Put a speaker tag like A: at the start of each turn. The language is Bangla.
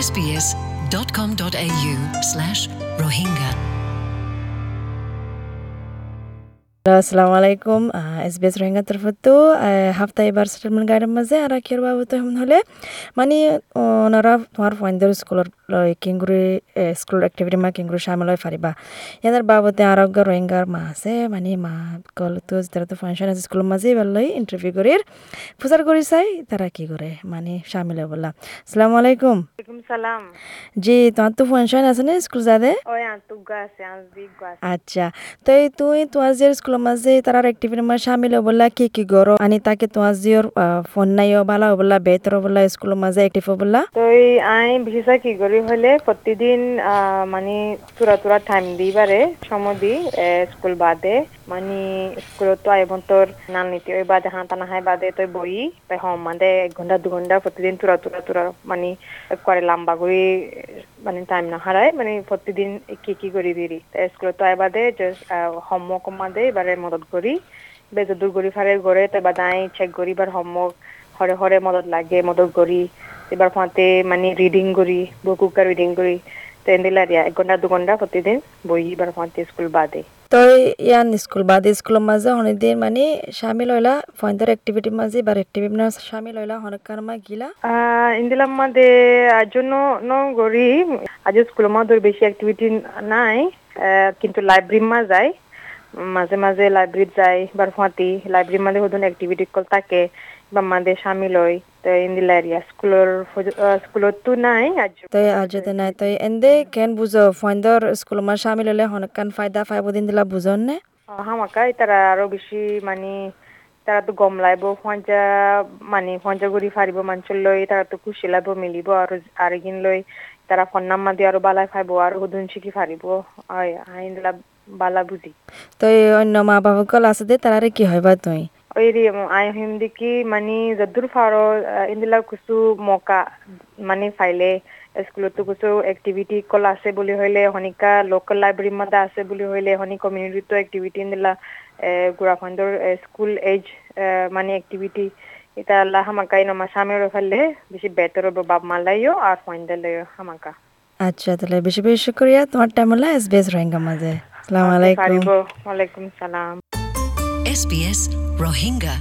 A: sbs.com.au slash rohingya
B: আসসালামু আলাইকুম এস বি এস রোহিঙ্গা তরফতো হাফতা এবার সেটেলমেন্ট গাইডের মাঝে আর কির বাবদ হেমন হলে মানে ওনারা তোমার ফাইন্দার স্কুলের কিংগুরি স্কুল অ্যাক্টিভিটি মা কিংগুরি সামিল হয়ে ফারিবা ইয়াদের বাবদে আরোগ্য রোহিঙ্গার মা আছে মানে মা কল তো তারা তো ফাংশন আছে স্কুলের মাঝে এবার লই ইন্টারভিউ করির প্রচার করি চাই তারা কি করে মানে সামিল হয়ে বললা আসসালামু আলাইকুম
C: সালাম
B: জি তোমার তো ফাংশন আছে না স্কুল যাদে
C: ওই আন্তুগা আছে আন্সদিক গাছ
B: আচ্ছা তো তুই তোমার যে স্কুলের মাঝে তারার অ্যাক্টিভিটির মাঝে সামিল হবলা কি কি করো আনি তাকে তোমার জিওর ফোন নাই বলা হবলা বেতর হবলা স্কুলের মাঝে অ্যাক্টিভ হবলা
C: তো আই বিশেষ কি করি হলে প্রতিদিন মানে তুরা তুরা টাইম দিবারে সময় দি স্কুল বাদে মানে স্কুলত তো আইবন তোর নাম নীতি ওই বাদে হাঁটা নাহাই বাদে তো বই তাই হম মানে এক ঘণ্টা দু ঘণ্টা প্রতিদিন তুরা তুরা তুরা মানে করে লম্বা করে মানে টাইম না হারায় মানে প্রতিদিন কি কি করি দিরি স্কুলত তো আই বাদে হোমওয়ার্ক মাদে এবারে মদত করি। বেজে দূর গড়ি ফারে গড়ে তো এবার দাই চেক এবার হোমওয়ার্ক হরে হরে মদত লাগে মদত করি। এবার ফাঁতে মানে রিডিং করি বুকুকা রিডিং করি। তো এন্দিলারিয়া এক ঘণ্টা দু ঘণ্টা প্রতিদিন বই এবার ফাঁতে স্কুল বাদে।
B: তো ইয়ান স্কুল বাদে স্কুলের মাঝে অনেকদিন মানে সামিল হইলা ফোনটার অ্যাক্টিভিটির মাঝে বা অ্যাক্টিভিটি না সামিল হইলা অনেক কারমা গিলা।
C: ইন্দিলাম মাদে আজ জন্য ন গড়ি আজ স্কুল মাদের বেশি অ্যাক্টিভিটি নাই কিন্তু লাইব্রেরি মা যাই মাঝে মাঝে লাইব্রেরি যাই বার ফাঁতি লাইব্রেরি মাঝে হদুন অ্যাক্টিভিটি কল থাকে বা মাদে সামিল হই তো ইন্দিলারিয়া স্কুলের স্কুলত তো নাই আজ।
B: তো আজ যদি নাই তো এন্দে কেন বুঝো ফোনটার স্কুলের মাঝে সামিল হলে অনেক কান ফায়দা ফাইব দিন দিলা বুঝন নে?
C: হামাকাই তারা আরও বেশি মানে তারা তো গম লাইব ফঞ্জা মানে ফঞ্জা ঘুরি ফারিব মাঞ্চল লই তারা তো খুশি লাইব মিলিব আৰু আরেগিন লই তারা ফোন নাম্বার দিয়ে আৰু বালাই ফাইব আৰু হুদুন শিকি ফারিব আই আইন দিলা বালা বুঝি
B: তো এই অন্য মা বাবা আছে দে তারারে কি হইবা তুই?
C: ওই রে আই হিন্দি কি মানে যদুর ফারো ইন্দিলা কিছু মকা মানে ফাইলে স্কুলত কিছু এক্টিভিটি কল আছে বুলি হইলে হনিকা লোকাল লাইব্রেরি মধ্যে আছে বুলি হইলে হনি কমিউনিটি এক্টিভিটি ইন্দিলা গুড়াখণ্ডর স্কুল এজ মানে এক্টিভিটি এটা আল্লাহ হামাকা ইনমা সামের ফেললে বেশি বেতর বাপ মালাইও আর ফাইন্দালে হামাকা।
B: আচ্ছা তাহলে বেশি বেশি শুক্রিয়া তোমার টাইম হলো এস বেস রোহিঙ্গা মাঝে আসসালামু আলাইকুম
C: ফারিব ওয়ালাইকুম সালাম
A: SBS Rohingya.